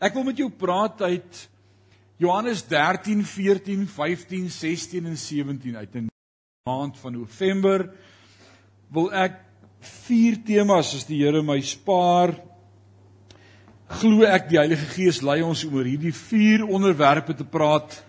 Ek wil met jou praat uit Johannes 13, 14, 15, 16 en 17 uit 'n maand van November wil ek vier temas as die Here my spaar glo ek die Heilige Gees lei ons oor hierdie vier onderwerpe te praat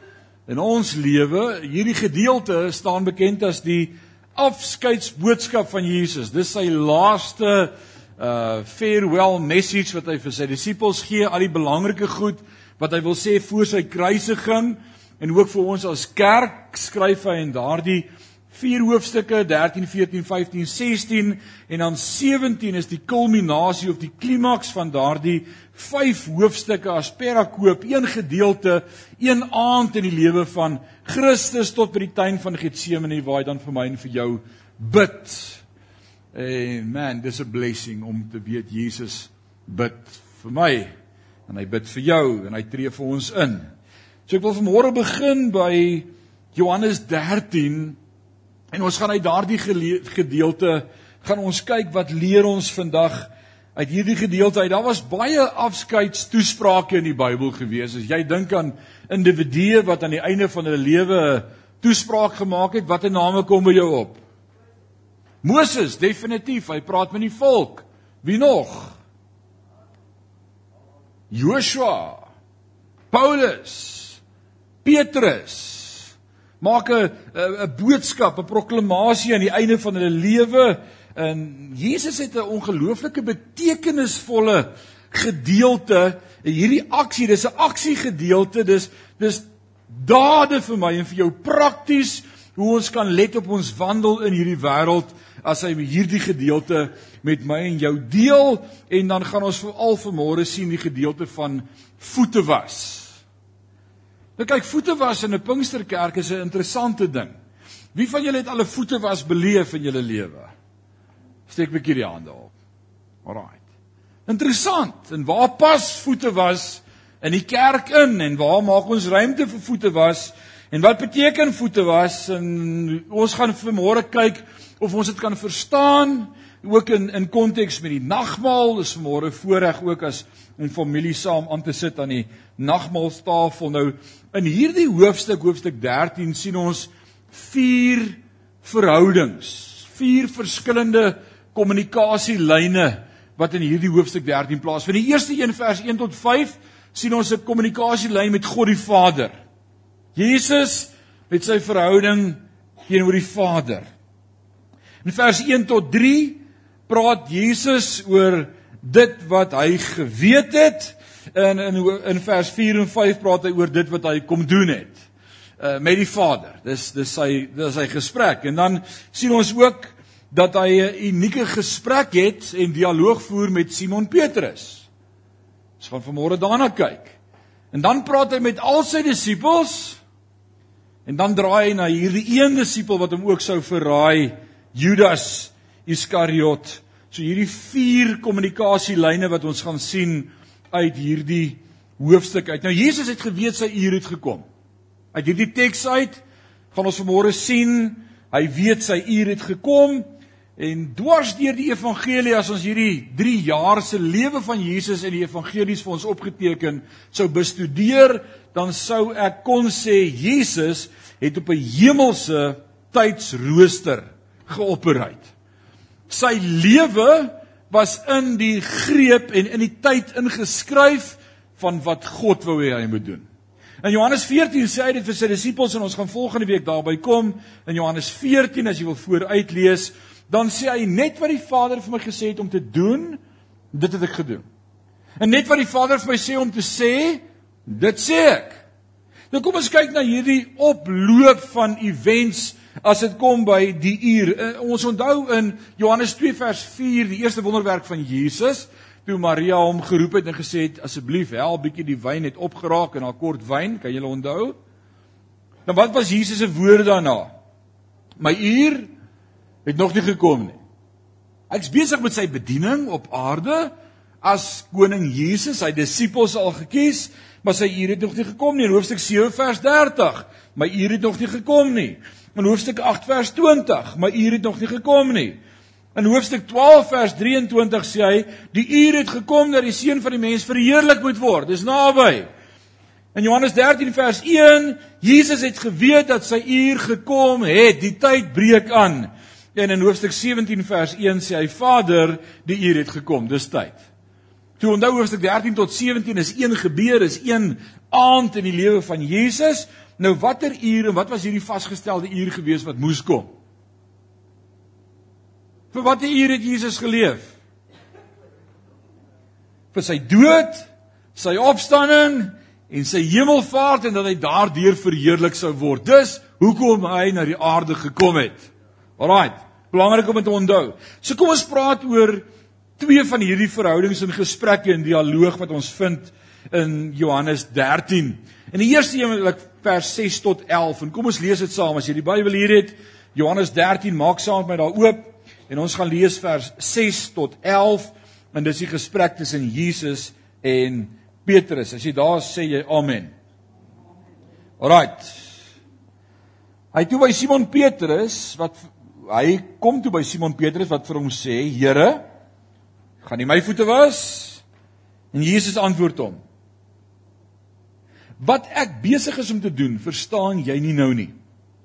in ons lewe. Hierdie gedeelte staan bekend as die afskeidsboodskap van Jesus. Dis sy laaste uh farewell message wat hy vir sy disippels gee, al die belangrike goed wat hy wil sê voor sy kruisiging en ook vir ons as kerk skryf hy in daardie vier hoofstukke 13, 14, 15, 16 en dan 17 is die kulminasie of die klimaks van daardie vyf hoofstukke as perakoop, een gedeelte, een aand in die lewe van Christus tot by die tuin van Getsemane waar hy dan vir my en vir jou bid. En man, dis 'n blessing om te weet Jesus bid vir my en hy bid vir jou en hy tree vir ons in. So ek wil vanmôre begin by Johannes 13 en ons gaan uit daardie gedeelte gaan ons kyk wat leer ons vandag uit hierdie gedeelte uit. Daar was baie afskeidstoesprake in die Bybel gewees. As jy dink aan individue wat aan die einde van hulle lewe toespraak gemaak het, watter name kom by jou op? Moses, definitief, hy praat met die volk. Wie nog? Joshua, Paulus, Petrus maak 'n 'n boodskap, 'n proklamasie aan die einde van hulle lewe en Jesus het 'n ongelooflike betekenisvolle gedeelte hierdie aksie, dis 'n aksiegedeelte, dis dis dade vir my en vir jou prakties hoe ons kan let op ons wandel in hierdie wêreld as hy hierdie gedeelte met my en jou deel en dan gaan ons veral vanmôre sien die gedeelte van voete was. Nou kyk, voete was in 'n Pinksterkerk is 'n interessante ding. Wie van julle het al 'n voete was beleef in julle lewe? Steek 'n bietjie die hande op. Alraai. Interessant. En waar pas voete was in die kerk in en waar maak ons ruimte vir voete was? En wat beteken voete was? En ons gaan vanmôre kyk of ons dit kan verstaan ook in in konteks met die nagmaal. Dis môre voorreg ook as 'n familie saam aan te sit aan die nagmaaltafel. Nou in hierdie hoofstuk, hoofstuk 13 sien ons vier verhoudings, vier verskillende kommunikasielyne wat in hierdie hoofstuk 13 plaasvind. Die eerste een vers 1 tot 5 sien ons 'n kommunikasielyn met God die Vader. Jesus met sy verhouding teenoor die Vader. In vers 1 tot 3 praat Jesus oor dit wat hy geweet het en in in vers 4 en 5 praat hy oor dit wat hy kom doen het uh, met die Vader. Dis dis sy dis sy gesprek en dan sien ons ook dat hy 'n unieke gesprek het en dialoog voer met Simon Petrus. Ons gaan vanmôre daarna kyk. En dan praat hy met al sy disippels en dan draai hy na hierdie een disipel wat hom ook sou verraai, Judas Iskariot. So hierdie vier kommunikasielyne wat ons gaan sien uit hierdie hoofstuk uit. Nou Jesus het geweet sy uur het gekom. Uit hierdie teks uit gaan ons vanmôre sien hy weet sy uur het gekom en dwars deur die evangelie as ons hierdie 3 jaar se lewe van Jesus in die evangelies vir ons opgeteken sou bestudeer, dan sou ek kon sê Jesus het op 'n hemelse tydsrooster geopereer. Sy lewe was in die greep en in die tyd ingeskryf van wat God wou hê hy moet doen. In Johannes 14 sê hy dit vir sy disippels en ons gaan volgende week daarby kom. In Johannes 14 as jy wil vooruit lees, dan sê hy net wat die Vader vir my gesê het om te doen, dit het ek gedoen. En net wat die Vader vir my sê om te sê, dit sê ek. Nou kom ons kyk na hierdie oploop van events as dit kom by die uur. Uh, ons onthou in Johannes 2 vers 4 die eerste wonderwerk van Jesus toe Maria hom geroep het en gesê het asseblief help bietjie die wyn het opgeraak en haar kort wyn, kan julle onthou? Dan wat was Jesus se woorde daarna? My uur het nog nie gekom nie. Ek's besig met sy bediening op aarde as koning Jesus, sy disippels al gekies, maar sy uur het nog nie gekom nie. In hoofstuk 7 vers 30, my uur het nog nie gekom nie in hoofstuk 8 vers 20, my uur het nog nie gekom nie. In hoofstuk 12 vers 23 sê hy, die uur het gekom dat die seun van die mens verheerlik moet word. Dis naby. In Johannes 13 vers 1, Jesus het geweet dat sy uur gekom het, die tyd breek aan. En in hoofstuk 17 vers 1 sê hy, Vader, die uur het gekom, dis tyd. Toe onthou hoofstuk 13 tot 17 is een gebeur, is een aand in die lewe van Jesus. Nou watter uur en wat was hierdie vasgestelde uur gewees wat moes kom? Vir watter uur het Jesus geleef? Vir sy dood, sy opstanding en sy hemelvaart en dat hy daardeur verheerlik sou word. Dis hoekom hy na die aarde gekom het. Alraai, belangrik om dit te onthou. So kom ons praat oor twee van hierdie verhoudings en gesprekke en dialoog wat ons vind in Johannes 13. In die eerste een wil ek vers 6 tot 11 en kom ons lees dit saam as jy die Bybel hier het. Johannes 13 maak saam met my daar oop en ons gaan lees vers 6 tot 11 en dis die gesprek tussen Jesus en Petrus. As jy daar sê jy amen. Alraight. Hy toe by Simon Petrus wat hy kom toe by Simon Petrus wat vir hom sê: "Here, gaan jy my voete was?" En Jesus antwoord hom: "Wat ek besig is om te doen, verstaan jy nie nou nie,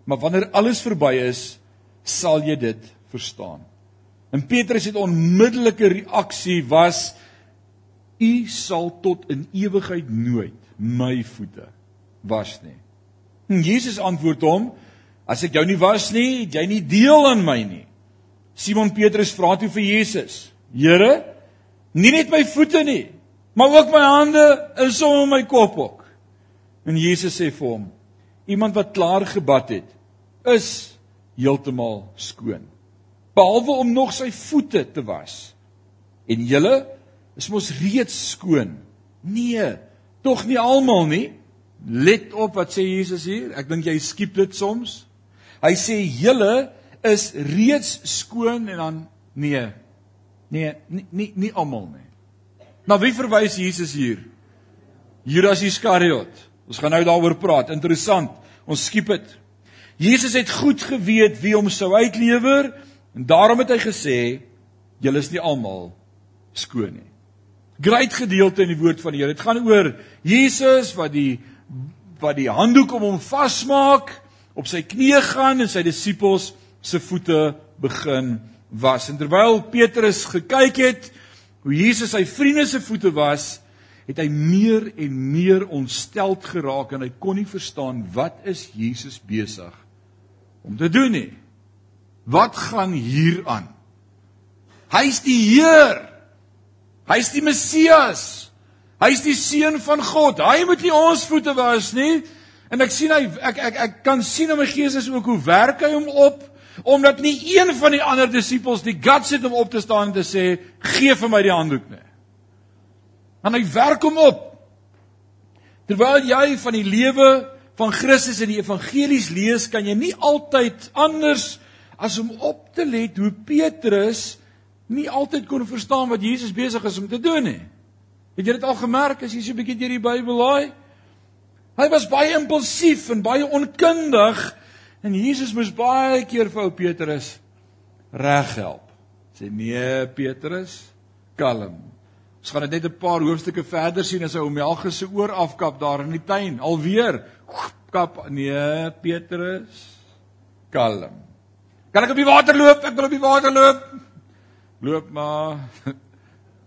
maar wanneer alles verby is, sal jy dit verstaan." En Petrus het onmiddellike reaksie was: "U sal tot in ewigheid nooit my voete was nie." En Jesus antwoord hom: "As ek jou nie was nie, het jy nie deel aan my nie." Simon Petrus vra toe vir Jesus: "Here, nie net my voete nie, maar ook my hande en sommer my kop ook." En Jesus sê vir hom: "Iemand wat klaar gebad het, is heeltemal skoon, behalwe om nog sy voete te was. En julle is mos reeds skoon." Nee, tog nie almal nie. Let op wat sê Jesus hier. Ek dink jy skiep dit soms. Hy sê julle is reeds skoon en dan nee. Nee, nie nie, nie almal nie. Na wie verwys Jesus hier? Judas Iskariot. Ons gaan nou daaroor praat. Interessant. Ons skiep dit. Jesus het goed geweet wie hom sou uitlewer en daarom het hy gesê julle is nie almal skoon nie. Groot gedeelte in die woord van die Here. Dit gaan oor Jesus wat die wat die handdoek om hom vasmaak, op sy knieë gaan en sy disippels se voete begin was. En terwyl Petrus gekyk het hoe Jesus sy vriende se voete was, het hy meer en meer ontsteld geraak en hy kon nie verstaan wat is Jesus besig om te doen nie. Wat gaan hier aan? Hy's die Heer. Hy's die Messias. Hy's die seun van God. Hy moet nie ons voete was nie. En ek sien hy ek ek ek kan sien in my gees is ook hoe werk hy hom op omdat nie een van die ander disippels die guts het om op te staan en te sê gee vir my die handdoek nie. En hy werk hom op. Terwyl jy van die lewe van Christus in die evangelies lees, kan jy nie altyd anders as om op te let hoe Petrus nie altyd kon verstaan wat Jesus besig is om te doen nie. Het jy dit al gemerk as jy so 'n bietjie deur die Bybel laai? Hy was baie impulsief en baie onkundig en Jesus moes baie keer vir ou Petrus reghelp. Sê nee Petrus, kalm. Ons gaan dit net 'n paar hoofstukke verder sien as hy Melchus se oor afkap daar in die tuin. Alweer kap nee Petrus, kalm. Kan ek op die water loop? Ek wil op die water loop. Loop maar.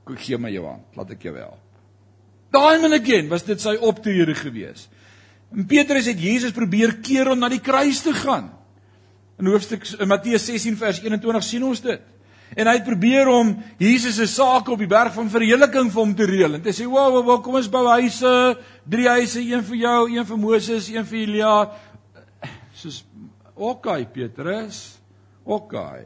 Ek gee my jou hand. Laat ek jou help. Time and again was dit sy optrede gewees. En Petrus het Jesus probeer keer om na die kruis te gaan. In hoofstuk in Matteus 16 vers 21 sien ons dit. En hy het probeer om Jesus se sake op die berg van verheerliking vir hom te reël. En hy sê, "Wow, wow, wow, kom ons bou huise, drie huise, een vir jou, een vir Moses, een vir Elia." Soos, "Oké, okay, Petrus. Oké." Okay.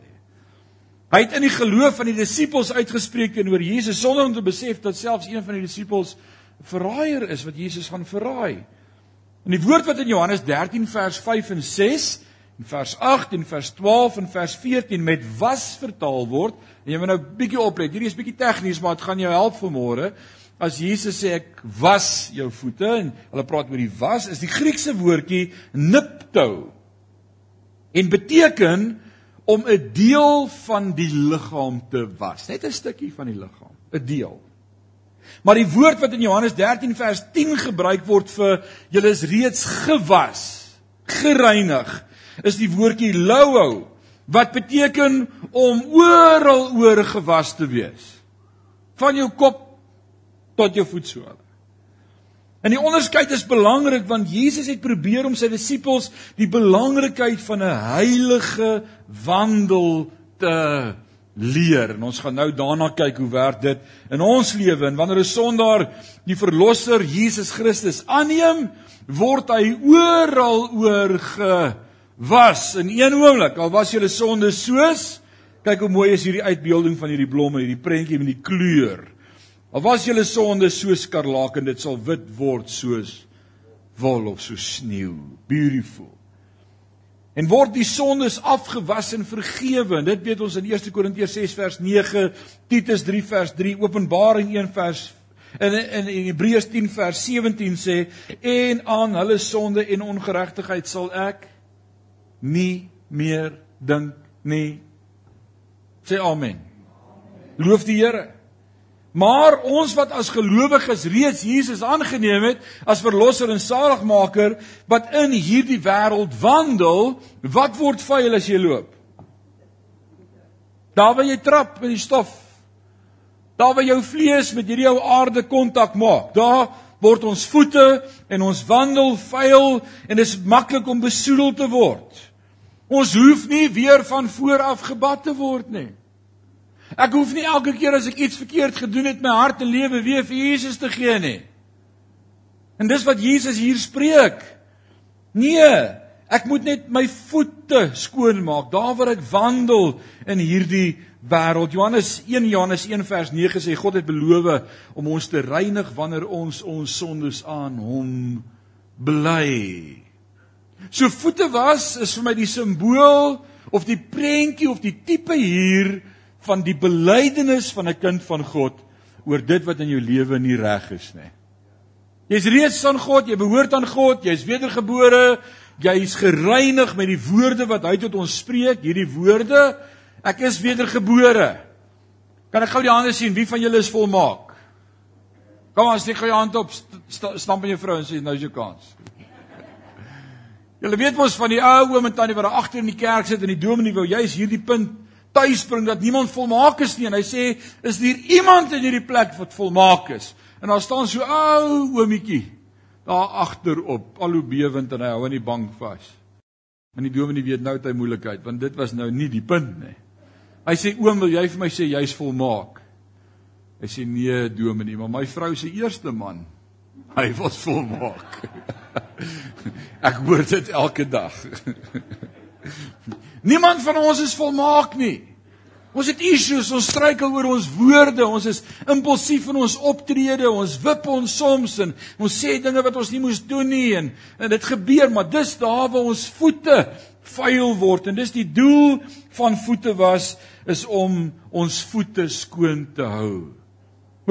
Hy het in die geloof van die disippels uitgespreek teenoor Jesus sonder om te besef dat selfs een van die disippels verraaier is wat Jesus gaan verraai. In die woord wat in Johannes 13 vers 5 en 6 en vers 8 en vers 12 en vers 14 met was vertaal word, en jy moet nou bietjie oplet. Hierdie is bietjie tegnies, maar dit gaan jou help vanmôre. As Jesus sê ek was jou voete en hulle praat oor die was, is die Griekse woordjie nipto. En beteken om 'n deel van die liggaam te was. Net 'n stukkie van die liggaam, 'n deel. Maar die woord wat in Johannes 13 vers 10 gebruik word vir julle is reeds gewas, gereinig, is die woordjie louo wat beteken om oral oor gewas te wees. Van jou kop tot jou voetsole. En die onderskeid is belangrik want Jesus het probeer om sy disippels die belangrikheid van 'n heilige wandel te leer. En ons gaan nou daarna kyk hoe werk dit in ons lewe en wanneer 'n sondaar die verlosser Jesus Christus aanneem, word hy oral oor gewas in een oomblik. Al was julle sonde soos kyk hoe mooi is hierdie uitbeelding van hierdie blomme, hierdie prentjie met die kleur. Al was julle sonde so skarlaken, dit sal wit word soos wol of so sneeu. Beautiful. En word die sondes afgewas en vergewe. En dit weet ons in 1 Korintiërs 6 vers 9, Titus 3 vers 3, Openbaring 1 vers in in Hebreërs 10 vers 17 sê en aan hulle sonde en ongeregtigheid sal ek nie meer dink nie. Sê amen. Loof die Here. Maar ons wat as gelowiges reeds Jesus aangeneem het as verlosser en saligmaker wat in hierdie wêreld wandel, wat word vuil as jy loop? Daar waar jy trap in die stof. Daar waar jou vlees met hierdie ou aarde kontak maak. Daar word ons voete en ons wandel vuil en dit is maklik om besoedel te word. Ons hoef nie weer van voor af gebad te word nie. Ek hoef nie elke keer as ek iets verkeerd gedoen het my hart en lewe weer vir Jesus te gee nie. En dis wat Jesus hier spreek. Nee, ek moet net my voete skoon maak daar waar ek wandel in hierdie wêreld. Johannes 1 Johannes 1 vers 9 sê God het beloof om ons te reinig wanneer ons ons sondes aan hom bely. So voete was is vir my die simbool of die prentjie of die tipe hier van die belydenis van 'n kind van God oor dit wat in jou lewe nie reg is nie. Jy's reeds aan God, jy behoort aan God, jy's wedergebore, jy's gereinig met die woorde wat hy tot ons spreek, hierdie woorde, ek is wedergebore. Kan ek gou die hande sien wie van julle is volmaak? Kom ons steek gou jou hand op, stamp in jou vrou en sê nou is jou kans. Julle weet mos van die ou oom en tannie wat daar agter in die kerk sit en die dominee wou juis hierdie punt tuisbring dat niemand volmaak is nie. En hy sê is daar iemand in hierdie plek wat volmaak is? En daar staan so ou oomietjie daar agterop al hoe bewend en hy hou aan die bank vas. En die dominee weet nou hy moeilikheid want dit was nou nie die punt nie. Hy sê oom wil jy vir my sê jy's volmaak? Hy sê nee dominee maar my vrou se eerste man hy was volmaak. Ek hoor dit elke dag Niemand van ons is volmaak nie. Ons het issues, ons struikel oor ons woorde, ons is impulsief in ons optrede, ons wip ons soms en ons sê dinge wat ons nie moes doen nie en, en dit gebeur, maar dis daar waar ons voete vuil word en dis die doel van voete was is om ons voete skoon te hou.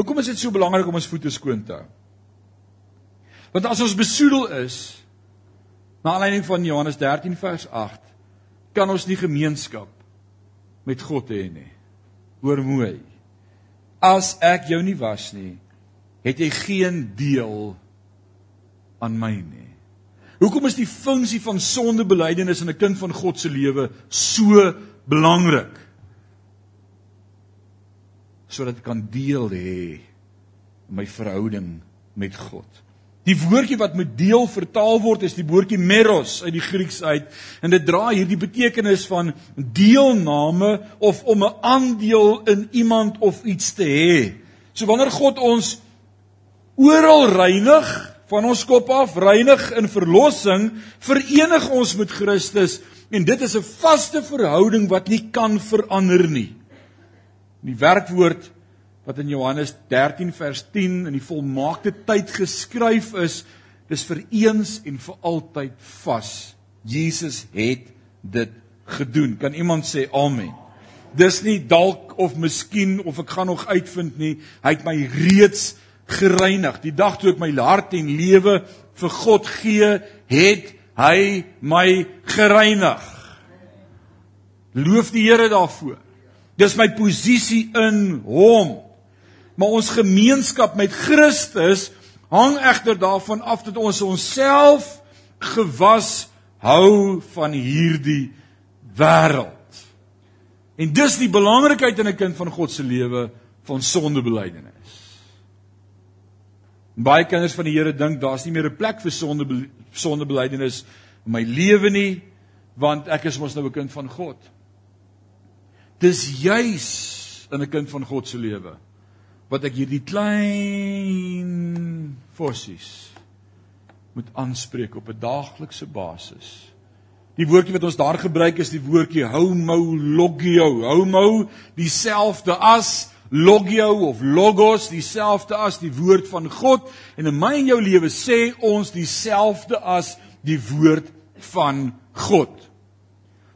Hoekom is dit so belangrik om ons voete skoon te hou? Want as ons besoedel is, na aanleiding van Johannes 13 vers 8 kan ons nie gemeenskap met God hê nie. Hoor mooi. As ek jou nie was nie, het jy geen deel aan my nie. Hoekom is die funksie van sondebelydenis in 'n kind van God se lewe so belangrik? Sodat ek kan deel hê in my verhouding met God. Die woordjie wat met deel vertaal word is die woordjie meros uit die Grieks uit en dit dra hierdie betekenis van deelname of om 'n aandeel in iemand of iets te hê. So wanneer God ons oral reinig van ons kop af, reinig in verlossing, verenig ons met Christus en dit is 'n vaste verhouding wat nie kan verander nie. Die werkwoord wat in Johannes 13 vers 10 in die volmaakte tyd geskryf is, dis vir eens en vir altyd vas. Jesus het dit gedoen. Kan iemand sê amen? Dis nie dalk of miskien of ek gaan nog uitvind nie. Hy het my reeds gereinig. Die dag toe ek my hart en lewe vir God gee, het hy my gereinig. Loof die Here daarvoor. Dis my posisie in hom. Maar ons gemeenskap met Christus hang egter daarvan af dat ons onsself gewas hou van hierdie wêreld. En dis die belangrikheid in 'n kind van God se lewe van sondebelydenis. Baie kinders van die Here dink daar's nie meer 'n plek vir sonde sondebelydenis in my lewe nie, want ek is mos nou 'n kind van God. Dis juis in 'n kind van God se lewe wat ek hierdie klein fossies moet aanspreek op 'n daaglikse basis. Die woordjie wat ons daar gebruik is die woordjie homo logio. Homo dieselfde as logio of logos, dieselfde as die woord van God en in my en jou lewe sê ons dieselfde as die woord van God.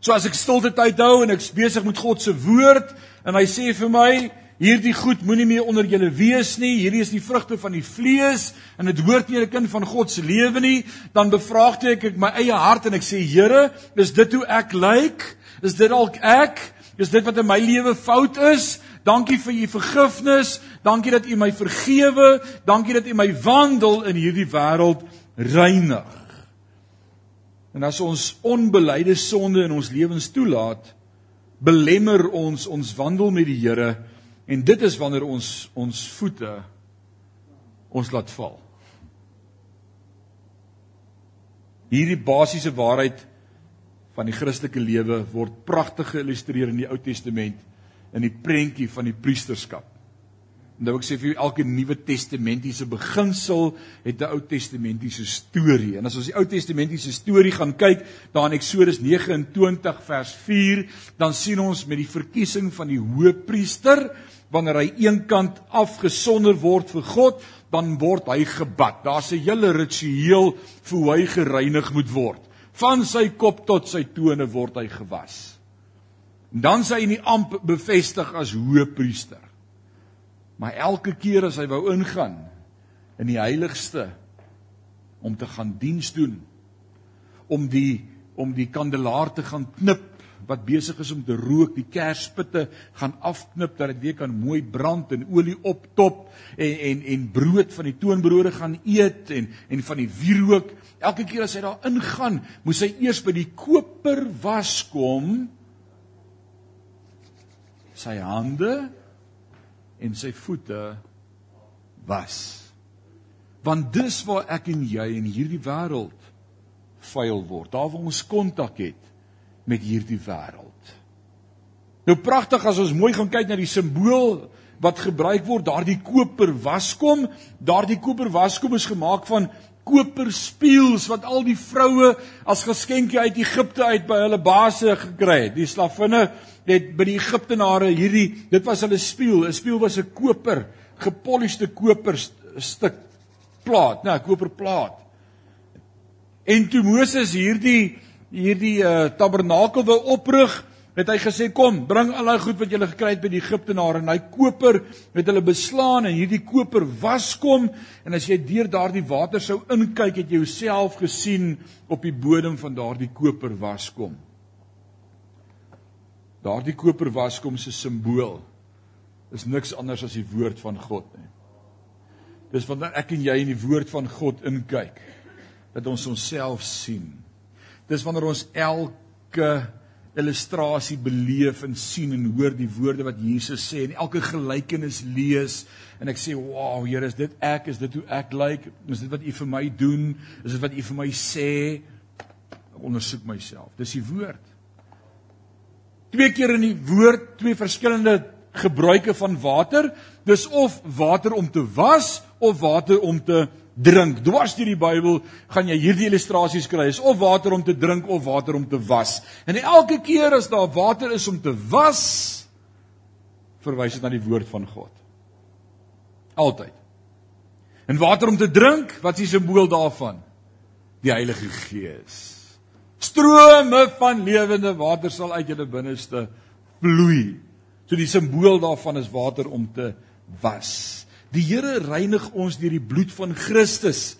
So as ek stilte tyd hou en ek's besig met God se woord en hy sê vir my hierdie goed moenie meer onder julle wees nie, hierdie is die vrugte van die vlees en dit hoort nie 'n kind van God se lewe nie, dan bevraagteken ek my eie hart en ek sê Here, is dit hoe ek lyk? Is dit dalk ek? Is dit wat in my lewe fout is? Dankie vir u vergifnis. Dankie dat u my vergewe. Dankie dat u my wandel in hierdie wêreld reinig. En as ons onbeleide sonde in ons lewens toelaat, belemmer ons ons wandel met die Here en dit is wanneer ons ons voete ons laat val. Hierdie basiese waarheid van die Christelike lewe word pragtig geïllustreer in die Ou Testament in die prentjie van die priesterskap. Nou ek sê vir jou elke Nuwe Testamentiese beginsel het 'n Ou Testamentiese storie. En as ons die Ou Testamentiese storie gaan kyk, daar in Eksodus 29 vers 4, dan sien ons met die verkiesing van die Hoëpriester, wanneer hy eenkant afgesonder word vir God, dan word hy gebad. Daar's 'n hele ritueel vir hoe hy gereinig moet word. Van sy kop tot sy tone word hy gewas. En dan sy in die amp bevestig as Hoëpriester. Maar elke keer as hy wou ingaan in die heiligste om te gaan diens doen, om die om die kandelaar te gaan knip wat besig is om te rook, die kerspitte gaan afknip dat dit weer kan mooi brand en olie optop en en en brood van die toonbrode gaan eet en en van die wierook. Elke keer as hy daar ingaan, moes hy eers by die koper was kom sy hande en sy voete was. Want dis waar ek en jy in hierdie wêreld vuil word. Daar waar ons kontak het met hierdie wêreld. Nou pragtig as ons mooi gaan kyk na die simbool wat gebruik word, daardie koper waskom, daardie koper waskom is gemaak van koper spieëls wat al die vroue as geskenkie uit Egipte uit by hulle baase gekry het. Die slavinne het by die Egiptenare hierdie dit was hulle spieël. 'n Spieël was 'n koper, gepolished koper stuk plaat, nee, koper plaat. En toe Moses hierdie hierdie uh, tabernakel wou oprig, het hy gesê kom, bring al daai goed wat jy gekry het by die Egiptenare en hy koper het hulle beslaan en hierdie koper was kom en as jy deur daardie water sou inkyk het jy jouself gesien op die bodem van daardie koper was kom. Daardie koper was kom se simbool is niks anders as die woord van God nie. Dis wanneer ek en jy in die woord van God inkyk dat ons onsself sien. Dis wanneer ons elke illustrasie beleef en sien en hoor die woorde wat Jesus sê en elke gelykenis lees en ek sê wow Here is dit ek? Is dit hoe ek lyk? Like? is dit wat u vir my doen? Is dit wat u vir my sê? Ek ondersoek myself. Dis die woord. Twee keer in die woord twee verskillende gebruike van water. Dis of water om te was of water om te drink. Dwars deur die Bybel gaan jy hierdie illustrasies kry. Is of water om te drink of water om te was. En elke keer as daar water is om te was, verwys dit na die woord van God. Altyd. En water om te drink, wat is die simbool daarvan? Die Heilige Gees. Strome van lewende water sal uit julle binneste vloei. So die simbool daarvan is water om te was. Die Here reinig ons deur die bloed van Christus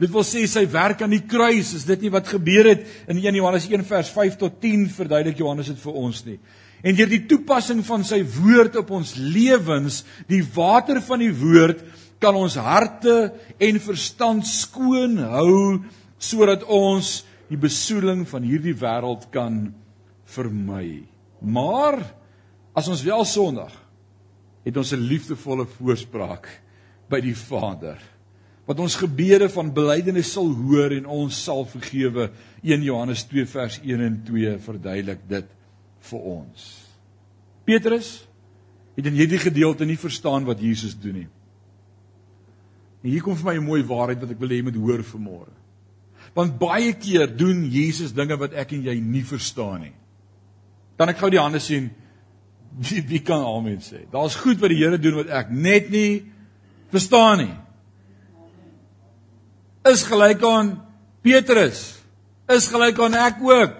Dit wil sê sy werk aan die kruis, is dit nie wat gebeur het in 1 Johannes 1 vers 5 tot 10 verduidelik Johannes dit vir ons nie. En deur die toepassing van sy woord op ons lewens, die water van die woord kan ons harte en verstand skoon hou sodat ons die besoedeling van hierdie wêreld kan vermy. Maar as ons wel sondig het ons 'n liefdevolle voorspraak by die Vader wat ons gebede van belydenis sal hoor en ons sal vergewe. 1 Johannes 2 vers 1 en 2 verduidelik dit vir ons. Petrus het in hierdie gedeelte nie verstaan wat Jesus doen nie. En hier kom vir my 'n mooi waarheid wat ek wil hê jy moet hoor vanmôre. Want baie keer doen Jesus dinge wat ek en jy nie verstaan nie. Dan ek gou die hande sien wie wie kan amen sê. Daar's goed wat die Here doen wat ek net nie verstaan nie is gelyk aan Petrus. Is gelyk aan ek ook.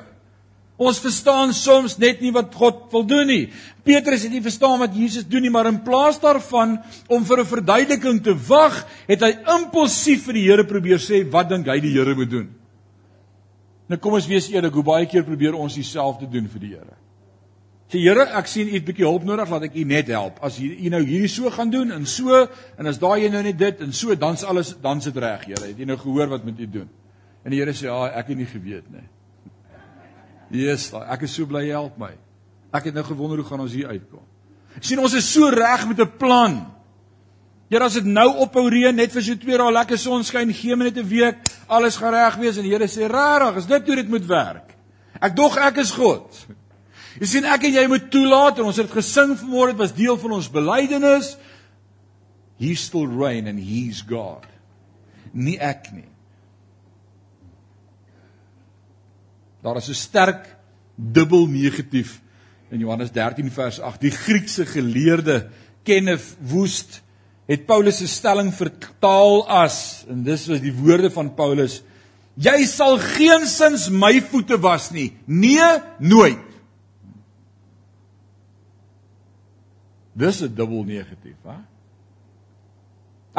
Ons verstaan soms net nie wat God wil doen nie. Petrus het nie verstaan wat Jesus doen nie, maar in plaas daarvan om vir 'n verduideliking te wag, het hy impulsief vir die Here probeer sê wat dink hy die Here moet doen. Nou kom ons wees eerlik, hoe baie keer probeer ons dieselfde doen vir die Here. Sê Here, ek sien u het bietjie hulp nodig, laat ek u net help. As u, u nou hierdie so gaan doen en so en as daai nou net dit en so dan's alles dan's dit reg, Here. Het u nou gehoor wat moet u doen? En die Here sê, "Ja, ek het nie geweet nie." Jesus, ek is so bly jy help my. Ek het nou gewonder hoe gaan ons hier uitkom. sien ons is so reg met 'n plan. Here, as dit nou ophou reën net vir so 2 dae lekker sonskyn, gee my net 'n week, alles gaan reg wees en die Here sê, "Regtig, is dit hoe dit moet werk?" Ek dog ek is God. Jy sien ek en jy moet toelaat en ons het dit gesing vanmôre dit was deel van ons belydenis. He still reign and he's God. Nie ek nie. Daar is 'n sterk dubbel negatief in Johannes 13 vers 8. Die Griekse geleerde Kenneth Woest het Paulus se stelling vertaal as en dis was die woorde van Paulus: Jy sal geensins my voete was nie. Nee, nooit. Dis 'n dubbel negatief, hè?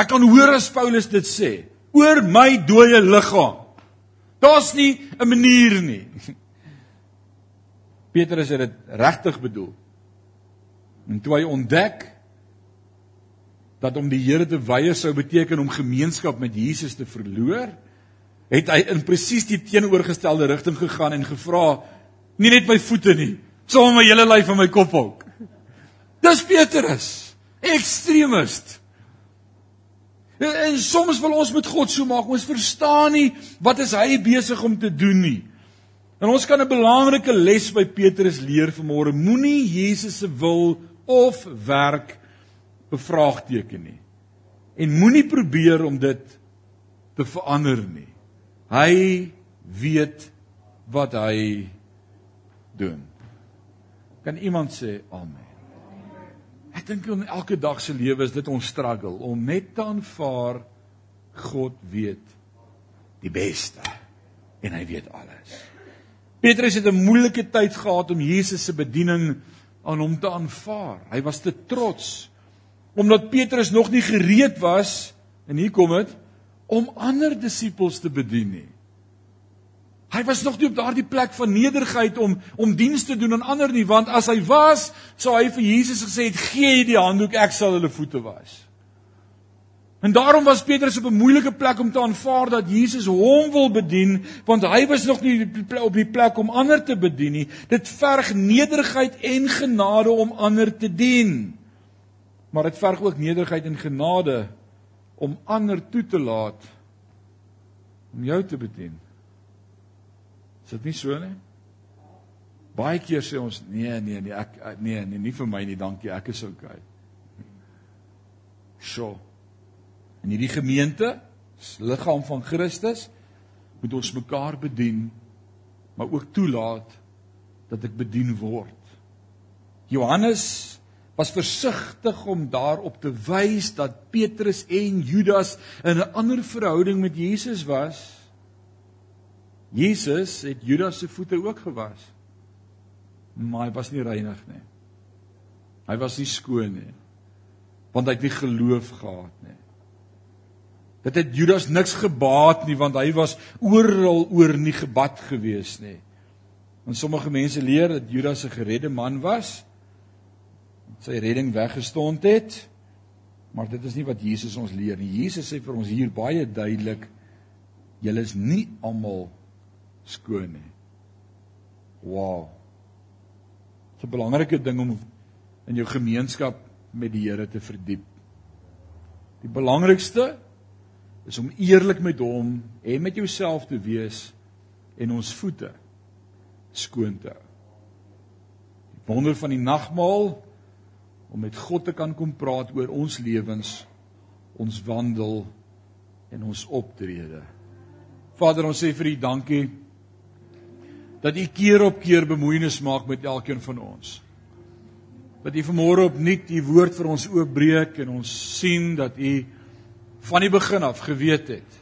Ek kan hoor as Paulus dit sê oor my dooie liggaam. Daar's nie 'n manier nie. Petrus het dit regtig bedoel. En toe hy ontdek dat om die Here te weier sou beteken om gemeenskap met Jesus te verloor, het hy in presies die teenoorgestelde rigting gegaan en gevra: "Nie net my voete nie, sommer my hele lyf en my kop ook." Dis Petrus, ekstremist. En soms wil ons met God so maak, ons verstaan nie wat is hy besig om te doen nie. En ons kan 'n belangrike les by Petrus leer vanmôre. Moenie Jesus se wil of werk bevraagteken nie. En moenie probeer om dit te verander nie. Hy weet wat hy doen. Kan iemand sê amen? Ek dink in elke dag se lewe is dit ons struggle om net te aanvaar God weet die beste en hy weet alles. Petrus het 'n moeilike tyd gehad om Jesus se bediening aan hom te aanvaar. Hy was te trots omdat Petrus nog nie gereed was en hier kom dit om ander disippels te bedien nie. Hy was nog nie op daardie plek van nederigheid om om diens te doen aan ander nie, want as hy was, sou hy vir Jesus gesê het: "Gee jy die handdoek, ek sal hulle voete was." En daarom was Petrus op 'n moeilike plek om te aanvaar dat Jesus hom wil bedien, want hy was nog nie op die plek om ander te bedien nie. Dit verg nederigheid en genade om ander te dien. Maar dit verg ook nederigheid en genade om ander toe te laat om jou te bedien. Is dit nie so nie? Baie keer sê ons nee nee nee ek nee nee nie vir my nie dankie ek is okay. So. In hierdie gemeente, liggaam van Christus, moet ons mekaar bedien, maar ook toelaat dat ek bedien word. Johannes was versigtig om daarop te wys dat Petrus en Judas in 'n ander verhouding met Jesus was Jesus het Judas se voete ook gewas. Maar hy was nie reinig nie. Hy was nie skoon nie. Want hy het nie geloof gehad nie. Dit het Judas niks gebaat nie want hy was oral oor nie gebad gewees nie. En sommige mense leer dat Judas 'n geredde man was. Sy redding weggestond het. Maar dit is nie wat Jesus ons leer nie. Jesus sê vir ons hier baie duidelik: Julle is nie almal skoon nie. Wow. Dit is 'n belangrike ding om in jou gemeenskap met die Here te verdiep. Die belangrikste is om eerlik met hom en met jouself te wees en ons voete skoon te hou. Die wonder van die nagmaal om met God te kan kom praat oor ons lewens, ons wandel en ons optrede. Vader, ons sê vir U dankie dat U keer op keer bemoeienis maak met elkeen van ons. Dat U vanmôre opnuut U woord vir ons oopbreek en ons sien dat U van die begin af geweet het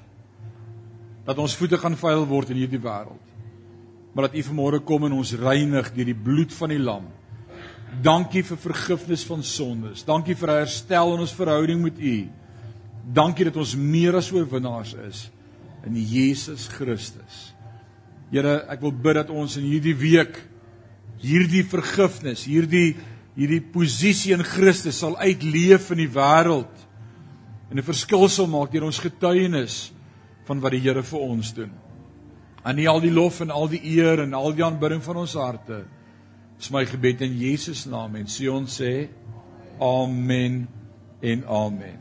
dat ons voete gaan vuil word in hierdie wêreld. Maar dat U vanmôre kom en ons reinig deur die bloed van die lam. Dankie vir vergifnis van sondes. Dankie vir herstel in ons verhouding met U. Dankie dat ons meer as oorwinnaars is in Jesus Christus. Here, ek wil bid dat ons in hierdie week hierdie vergifnis, hierdie hierdie posisie in Christus sal uitleef in die wêreld en 'n verskil sal maak deur ons getuienis van wat die Here vir ons doen. Aan U al die lof en al die eer en al die aanbidding van ons harte. Dis my gebed in Jesus naam en sê ons sê amen en amen.